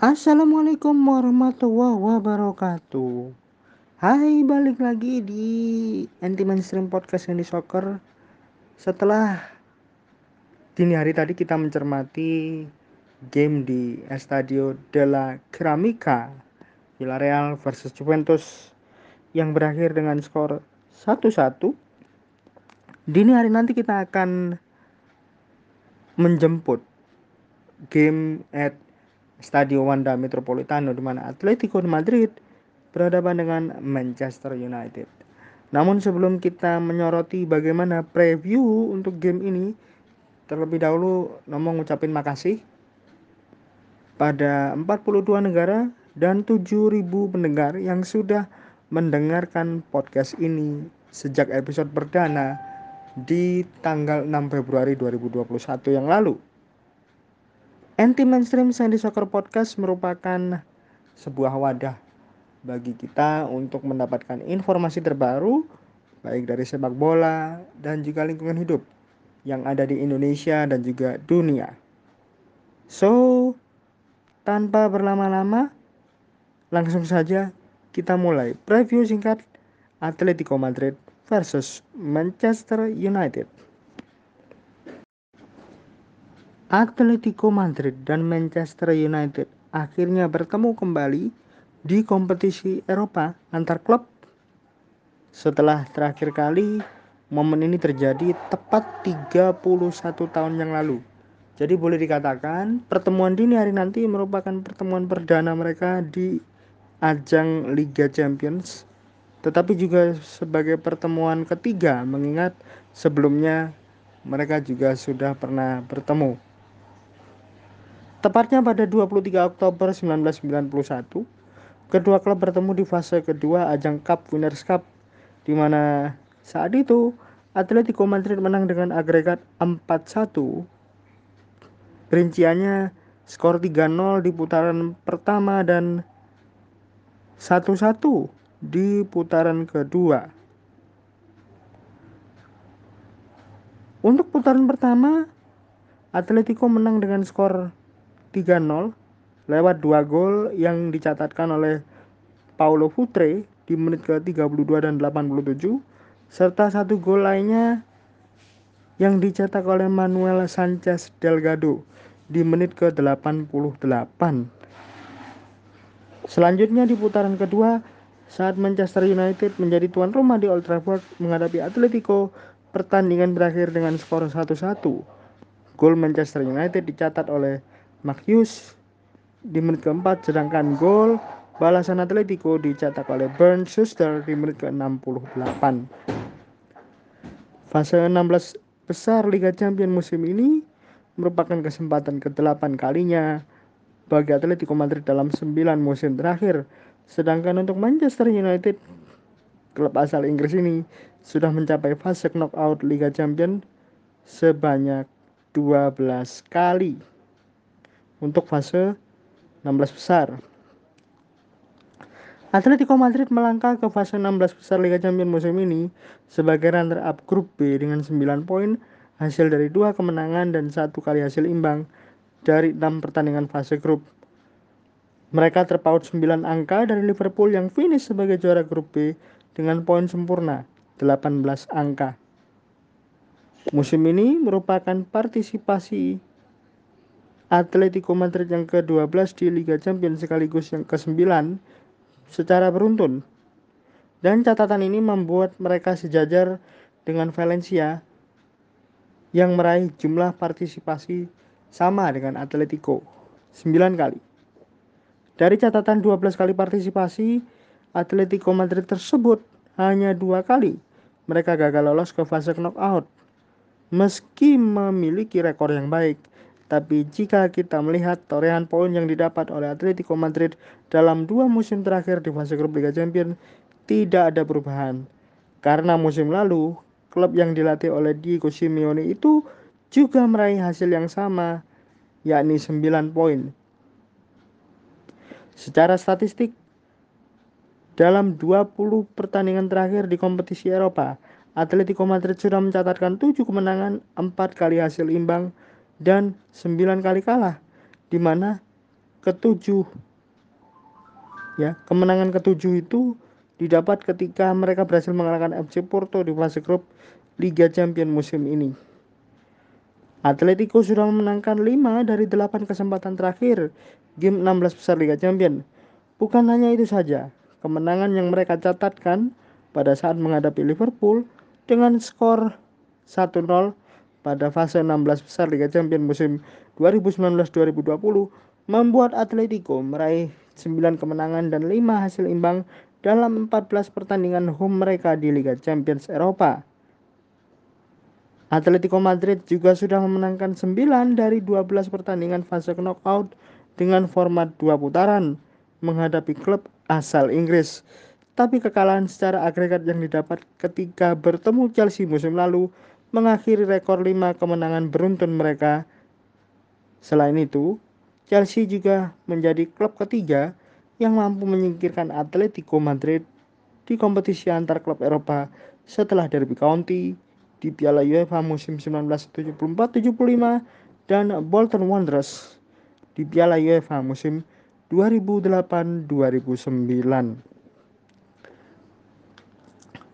Assalamualaikum warahmatullahi wabarakatuh. Hai, balik lagi di anti mainstream podcast yang di soccer. Setelah dini hari tadi kita mencermati game di Estadio della Ceramica Villarreal versus Juventus yang berakhir dengan skor 1-1. Dini hari nanti kita akan menjemput game at Stadio Wanda Metropolitano di mana Atletico Madrid berhadapan dengan Manchester United. Namun sebelum kita menyoroti bagaimana preview untuk game ini, terlebih dahulu ngomong ngucapin makasih pada 42 negara dan 7000 pendengar yang sudah mendengarkan podcast ini sejak episode perdana di tanggal 6 Februari 2021 yang lalu. Anti Mainstream Sandy Soccer Podcast merupakan sebuah wadah bagi kita untuk mendapatkan informasi terbaru baik dari sepak bola dan juga lingkungan hidup yang ada di Indonesia dan juga dunia. So, tanpa berlama-lama, langsung saja kita mulai preview singkat Atletico Madrid versus Manchester United. Atletico Madrid dan Manchester United akhirnya bertemu kembali di kompetisi Eropa antar klub. Setelah terakhir kali momen ini terjadi tepat 31 tahun yang lalu. Jadi boleh dikatakan pertemuan dini hari nanti merupakan pertemuan perdana mereka di ajang Liga Champions tetapi juga sebagai pertemuan ketiga mengingat sebelumnya mereka juga sudah pernah bertemu. Tepatnya pada 23 Oktober 1991, kedua klub bertemu di fase kedua ajang Cup Winners' Cup, di mana saat itu Atletico Madrid menang dengan agregat 4-1. Rinciannya skor 3-0 di putaran pertama dan 1-1 di putaran kedua. Untuk putaran pertama, Atletico menang dengan skor 3-0 lewat dua gol yang dicatatkan oleh Paulo Futre di menit ke-32 dan 87 serta satu gol lainnya yang dicetak oleh Manuel Sanchez Delgado di menit ke-88. Selanjutnya di putaran kedua saat Manchester United menjadi tuan rumah di Old Trafford menghadapi Atletico, pertandingan berakhir dengan skor 1-1. Gol Manchester United dicatat oleh Makius di menit keempat sedangkan gol balasan Atletico dicetak oleh Bernd Schuster di menit ke-68. Fase 16 besar Liga Champions musim ini merupakan kesempatan ke-8 kalinya bagi Atletico Madrid dalam 9 musim terakhir. Sedangkan untuk Manchester United, klub asal Inggris ini sudah mencapai fase knockout Liga Champions sebanyak 12 kali untuk fase 16 besar. Atletico Madrid melangkah ke fase 16 besar Liga Champions musim ini sebagai runner-up grup B dengan 9 poin hasil dari dua kemenangan dan satu kali hasil imbang dari enam pertandingan fase grup. Mereka terpaut 9 angka dari Liverpool yang finish sebagai juara grup B dengan poin sempurna 18 angka. Musim ini merupakan partisipasi Atletico Madrid yang ke-12 di Liga Champions sekaligus yang ke-9 secara beruntun. Dan catatan ini membuat mereka sejajar dengan Valencia yang meraih jumlah partisipasi sama dengan Atletico 9 kali. Dari catatan 12 kali partisipasi, Atletico Madrid tersebut hanya dua kali mereka gagal lolos ke fase knockout. Meski memiliki rekor yang baik, tapi jika kita melihat torehan poin yang didapat oleh Atletico Madrid dalam dua musim terakhir di fase grup Liga Champions, tidak ada perubahan. Karena musim lalu, klub yang dilatih oleh Diego Simeone itu juga meraih hasil yang sama, yakni 9 poin. Secara statistik, dalam 20 pertandingan terakhir di kompetisi Eropa, Atletico Madrid sudah mencatatkan 7 kemenangan, 4 kali hasil imbang, dan 9 kali kalah di mana ketujuh ya kemenangan ketujuh itu didapat ketika mereka berhasil mengalahkan FC Porto di fase grup Liga Champions musim ini. Atletico sudah memenangkan 5 dari 8 kesempatan terakhir game 16 besar Liga Champions. Bukan hanya itu saja, kemenangan yang mereka catatkan pada saat menghadapi Liverpool dengan skor 1-0 pada fase 16 besar Liga Champions musim 2019-2020 membuat Atletico meraih 9 kemenangan dan 5 hasil imbang dalam 14 pertandingan home mereka di Liga Champions Eropa. Atletico Madrid juga sudah memenangkan 9 dari 12 pertandingan fase knockout dengan format dua putaran menghadapi klub asal Inggris. Tapi kekalahan secara agregat yang didapat ketika bertemu Chelsea musim lalu mengakhiri rekor 5 kemenangan beruntun mereka. Selain itu, Chelsea juga menjadi klub ketiga yang mampu menyingkirkan Atletico Madrid di kompetisi antar klub Eropa setelah Derby County, di Piala UEFA musim 1974-75 dan Bolton Wanderers di Piala UEFA musim 2008-2009.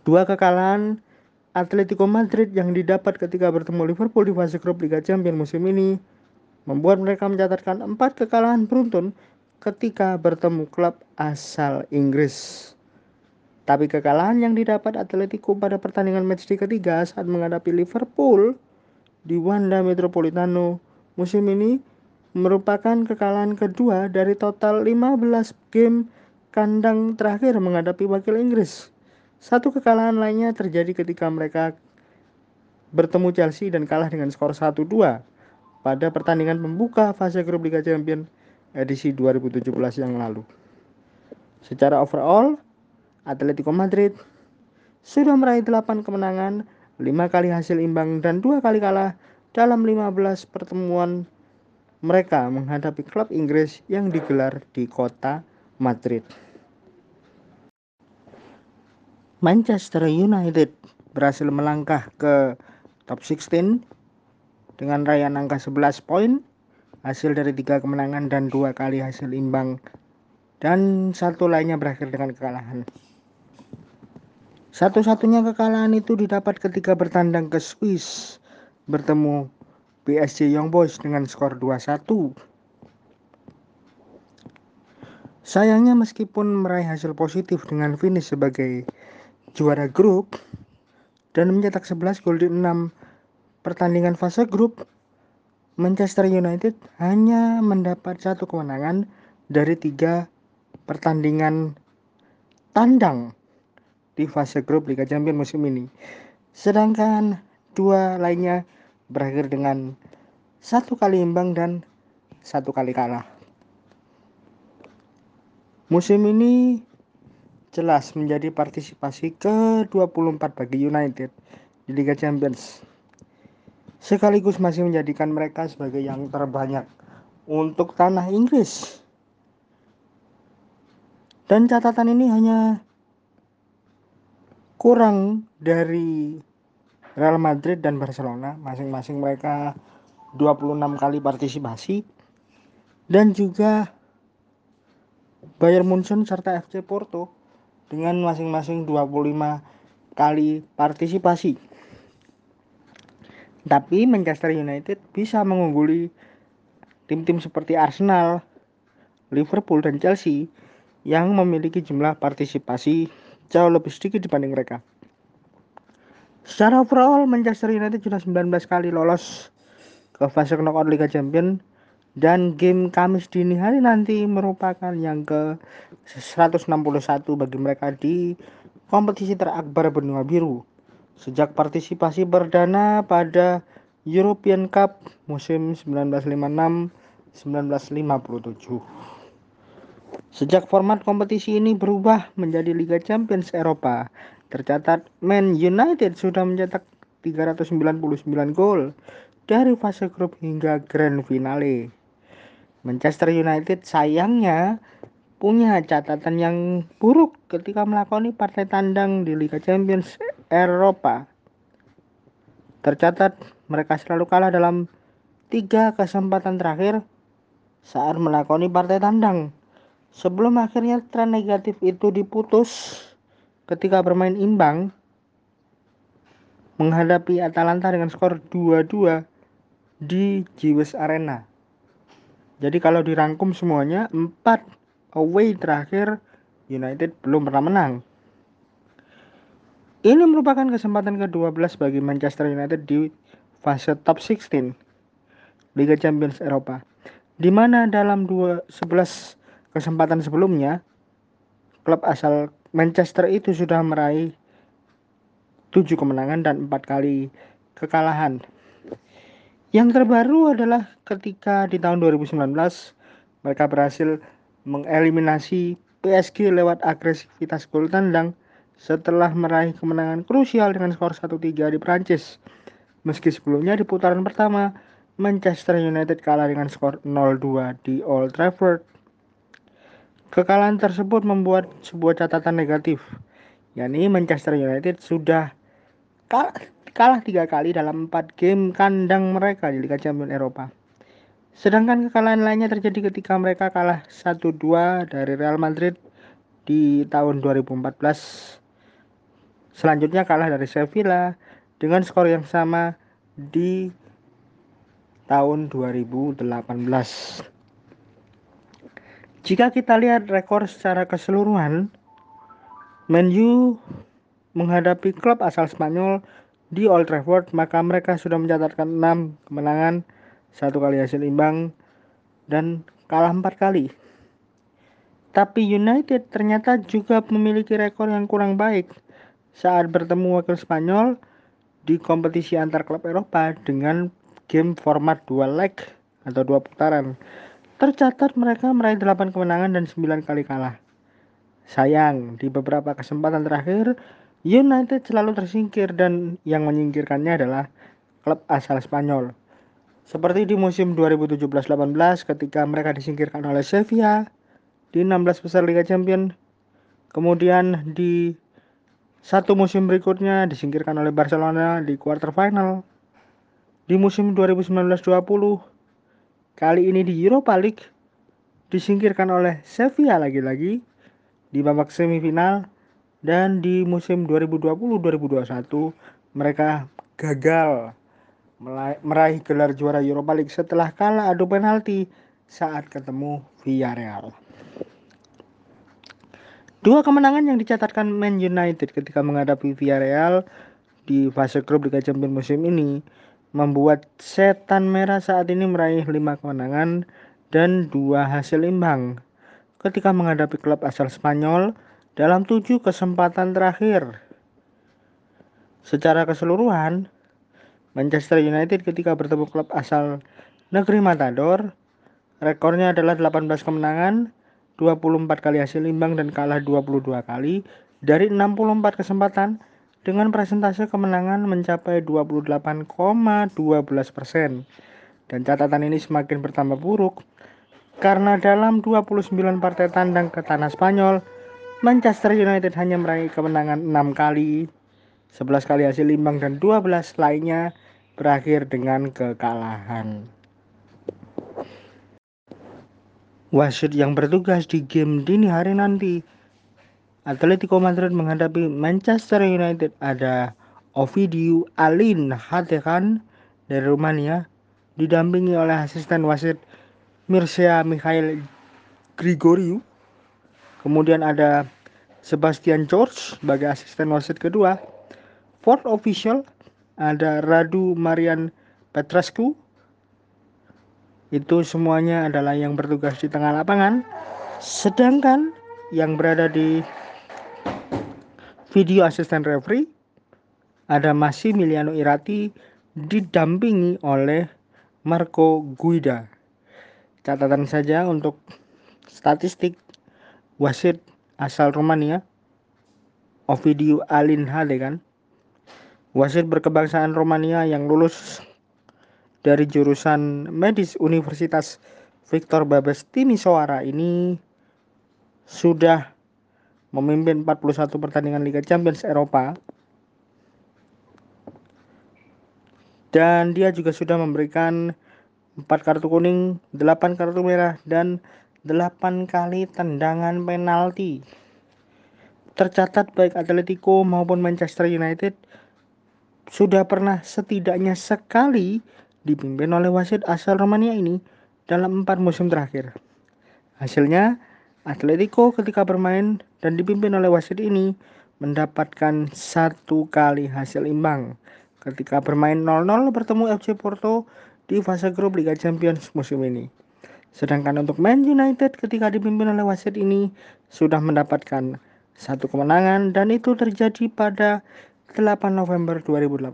Dua kekalahan Atletico Madrid yang didapat ketika bertemu Liverpool di fase grup Liga Champions musim ini membuat mereka mencatatkan empat kekalahan beruntun ketika bertemu klub asal Inggris. Tapi kekalahan yang didapat Atletico pada pertandingan matchday ketiga saat menghadapi Liverpool di Wanda Metropolitano musim ini merupakan kekalahan kedua dari total 15 game kandang terakhir menghadapi wakil Inggris. Satu kekalahan lainnya terjadi ketika mereka bertemu Chelsea dan kalah dengan skor 1-2 pada pertandingan pembuka fase grup Liga Champions edisi 2017 yang lalu. Secara overall, Atletico Madrid sudah meraih 8 kemenangan, 5 kali hasil imbang dan 2 kali kalah dalam 15 pertemuan mereka menghadapi klub Inggris yang digelar di kota Madrid. Manchester United berhasil melangkah ke top 16 dengan raihan angka 11 poin hasil dari tiga kemenangan dan dua kali hasil imbang dan satu lainnya berakhir dengan kekalahan. Satu-satunya kekalahan itu didapat ketika bertandang ke Swiss bertemu PSG Young Boys dengan skor 2-1. Sayangnya meskipun meraih hasil positif dengan finish sebagai juara grup dan mencetak 11 gol di 6 pertandingan fase grup, Manchester United hanya mendapat satu kemenangan dari tiga pertandingan tandang di fase grup Liga Champions musim ini. Sedangkan dua lainnya berakhir dengan satu kali imbang dan satu kali kalah. Musim ini jelas menjadi partisipasi ke-24 bagi United di Liga Champions. Sekaligus masih menjadikan mereka sebagai yang terbanyak untuk tanah Inggris. Dan catatan ini hanya kurang dari Real Madrid dan Barcelona masing-masing mereka 26 kali partisipasi dan juga Bayern Munchen serta FC Porto dengan masing-masing 25 kali partisipasi. Tapi Manchester United bisa mengungguli tim-tim seperti Arsenal, Liverpool dan Chelsea yang memiliki jumlah partisipasi jauh lebih sedikit dibanding mereka. Secara overall, Manchester United sudah 19 kali lolos ke fase knockout Liga Champions dan game Kamis dini hari nanti merupakan yang ke 161 bagi mereka di kompetisi terakbar benua biru sejak partisipasi perdana pada European Cup musim 1956 1957. Sejak format kompetisi ini berubah menjadi Liga Champions Eropa, tercatat Man United sudah mencetak 399 gol dari fase grup hingga grand finale. Manchester United sayangnya punya catatan yang buruk ketika melakoni partai tandang di Liga Champions Eropa. Tercatat mereka selalu kalah dalam tiga kesempatan terakhir saat melakoni partai tandang. Sebelum akhirnya tren negatif itu diputus ketika bermain imbang menghadapi Atalanta dengan skor 2-2 di Jiwes Arena. Jadi kalau dirangkum semuanya 4 away terakhir United belum pernah menang. Ini merupakan kesempatan ke-12 bagi Manchester United di fase top 16 Liga Champions Eropa. Di mana dalam 2 11 kesempatan sebelumnya klub asal Manchester itu sudah meraih 7 kemenangan dan 4 kali kekalahan. Yang terbaru adalah ketika di tahun 2019 mereka berhasil mengeliminasi PSG lewat agresivitas gol tandang setelah meraih kemenangan krusial dengan skor 1-3 di Prancis. Meski sebelumnya di putaran pertama Manchester United kalah dengan skor 0-2 di Old Trafford. Kekalahan tersebut membuat sebuah catatan negatif, yakni Manchester United sudah kalah kalah tiga kali dalam empat game kandang mereka di Liga Champions Eropa. Sedangkan kekalahan lainnya terjadi ketika mereka kalah 1-2 dari Real Madrid di tahun 2014. Selanjutnya kalah dari Sevilla dengan skor yang sama di tahun 2018. Jika kita lihat rekor secara keseluruhan, Man U menghadapi klub asal Spanyol di Old Trafford, maka mereka sudah mencatatkan 6 kemenangan, satu kali hasil imbang, dan kalah empat kali. Tapi United ternyata juga memiliki rekor yang kurang baik saat bertemu wakil Spanyol di kompetisi antar klub Eropa dengan game format dua leg atau dua putaran. Tercatat mereka meraih 8 kemenangan dan 9 kali kalah. Sayang, di beberapa kesempatan terakhir United selalu tersingkir dan yang menyingkirkannya adalah klub asal Spanyol. Seperti di musim 2017-18 ketika mereka disingkirkan oleh Sevilla di 16 besar Liga Champions. Kemudian di satu musim berikutnya disingkirkan oleh Barcelona di quarter final. Di musim 2019-20 kali ini di Europa League disingkirkan oleh Sevilla lagi-lagi di babak semifinal dan di musim 2020-2021 mereka gagal meraih gelar juara Europa League setelah kalah adu penalti saat ketemu Villarreal. Dua kemenangan yang dicatatkan Man United ketika menghadapi Villarreal di fase grup Liga Champions musim ini membuat setan merah saat ini meraih lima kemenangan dan dua hasil imbang ketika menghadapi klub asal Spanyol dalam tujuh kesempatan terakhir. Secara keseluruhan, Manchester United ketika bertemu klub asal negeri Matador, rekornya adalah 18 kemenangan, 24 kali hasil imbang dan kalah 22 kali dari 64 kesempatan dengan presentase kemenangan mencapai 28,12 persen. Dan catatan ini semakin bertambah buruk karena dalam 29 partai tandang ke tanah Spanyol, Manchester United hanya meraih kemenangan 6 kali, 11 kali hasil imbang dan 12 lainnya berakhir dengan kekalahan. Wasit yang bertugas di game dini hari nanti Atletico Madrid menghadapi Manchester United ada Ovidiu Alin Hatekan dari Rumania didampingi oleh asisten wasit Mircea Mikhail Grigoriou Kemudian ada Sebastian George sebagai asisten wasit kedua. Fourth official ada Radu Marian Petrescu. Itu semuanya adalah yang bertugas di tengah lapangan. Sedangkan yang berada di video asisten referee ada Massimiliano Irati didampingi oleh Marco Guida. Catatan saja untuk statistik wasit asal Romania. Ovidiu Alin Hade kan? Wasit berkebangsaan Romania yang lulus dari jurusan medis Universitas Victor Babes Timisoara ini sudah memimpin 41 pertandingan Liga Champions Eropa. Dan dia juga sudah memberikan 4 kartu kuning, 8 kartu merah, dan 8 kali tendangan penalti. Tercatat baik Atletico maupun Manchester United sudah pernah setidaknya sekali dipimpin oleh wasit asal Romania ini dalam empat musim terakhir. Hasilnya, Atletico ketika bermain dan dipimpin oleh wasit ini mendapatkan satu kali hasil imbang ketika bermain 0-0 bertemu FC Porto di fase grup Liga Champions musim ini. Sedangkan untuk Man United ketika dipimpin oleh wasit ini sudah mendapatkan satu kemenangan dan itu terjadi pada 8 November 2018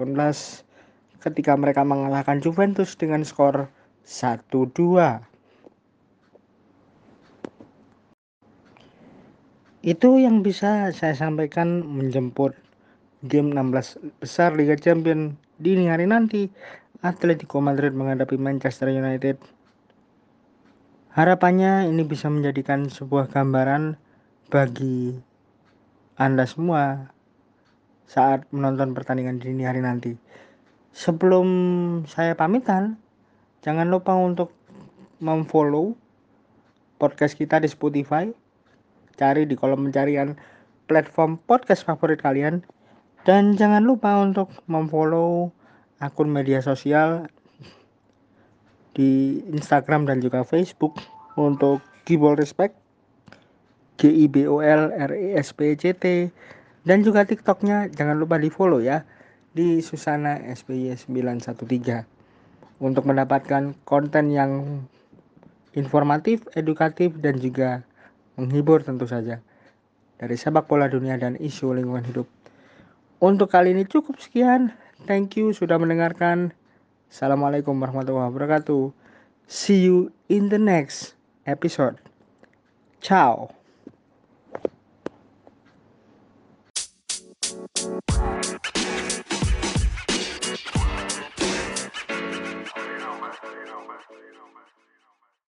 ketika mereka mengalahkan Juventus dengan skor 1-2. Itu yang bisa saya sampaikan menjemput game 16 besar Liga Champions dini hari nanti. Atletico Madrid menghadapi Manchester United Harapannya ini bisa menjadikan sebuah gambaran bagi Anda semua saat menonton pertandingan dini hari nanti. Sebelum saya pamitan, jangan lupa untuk memfollow podcast kita di Spotify. Cari di kolom pencarian platform podcast favorit kalian. Dan jangan lupa untuk memfollow akun media sosial di Instagram dan juga Facebook untuk Gibol Respect G I B O L R E S P C T dan juga TikToknya jangan lupa di follow ya di Susana SPY 913 untuk mendapatkan konten yang informatif, edukatif dan juga menghibur tentu saja dari sepak bola dunia dan isu lingkungan hidup. Untuk kali ini cukup sekian. Thank you sudah mendengarkan. Assalamualaikum warahmatullahi wabarakatuh. See you in the next episode. Ciao.